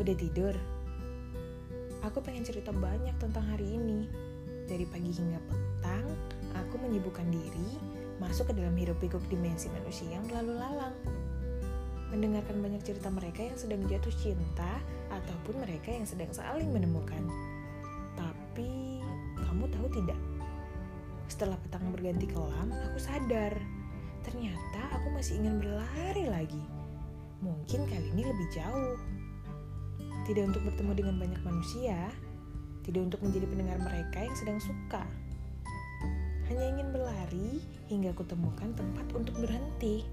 Udah tidur? Aku pengen cerita banyak tentang hari ini. Dari pagi hingga petang, aku menyibukkan diri masuk ke dalam hiruk-pikuk dimensi manusia yang lalu lalang. Mendengarkan banyak cerita mereka yang sedang jatuh cinta ataupun mereka yang sedang saling menemukan. Tapi, kamu tahu tidak? Setelah petang berganti kelam, aku sadar. Ternyata aku masih ingin berlari lagi. Mungkin kali ini lebih jauh tidak untuk bertemu dengan banyak manusia, tidak untuk menjadi pendengar mereka yang sedang suka. Hanya ingin berlari hingga kutemukan tempat untuk berhenti.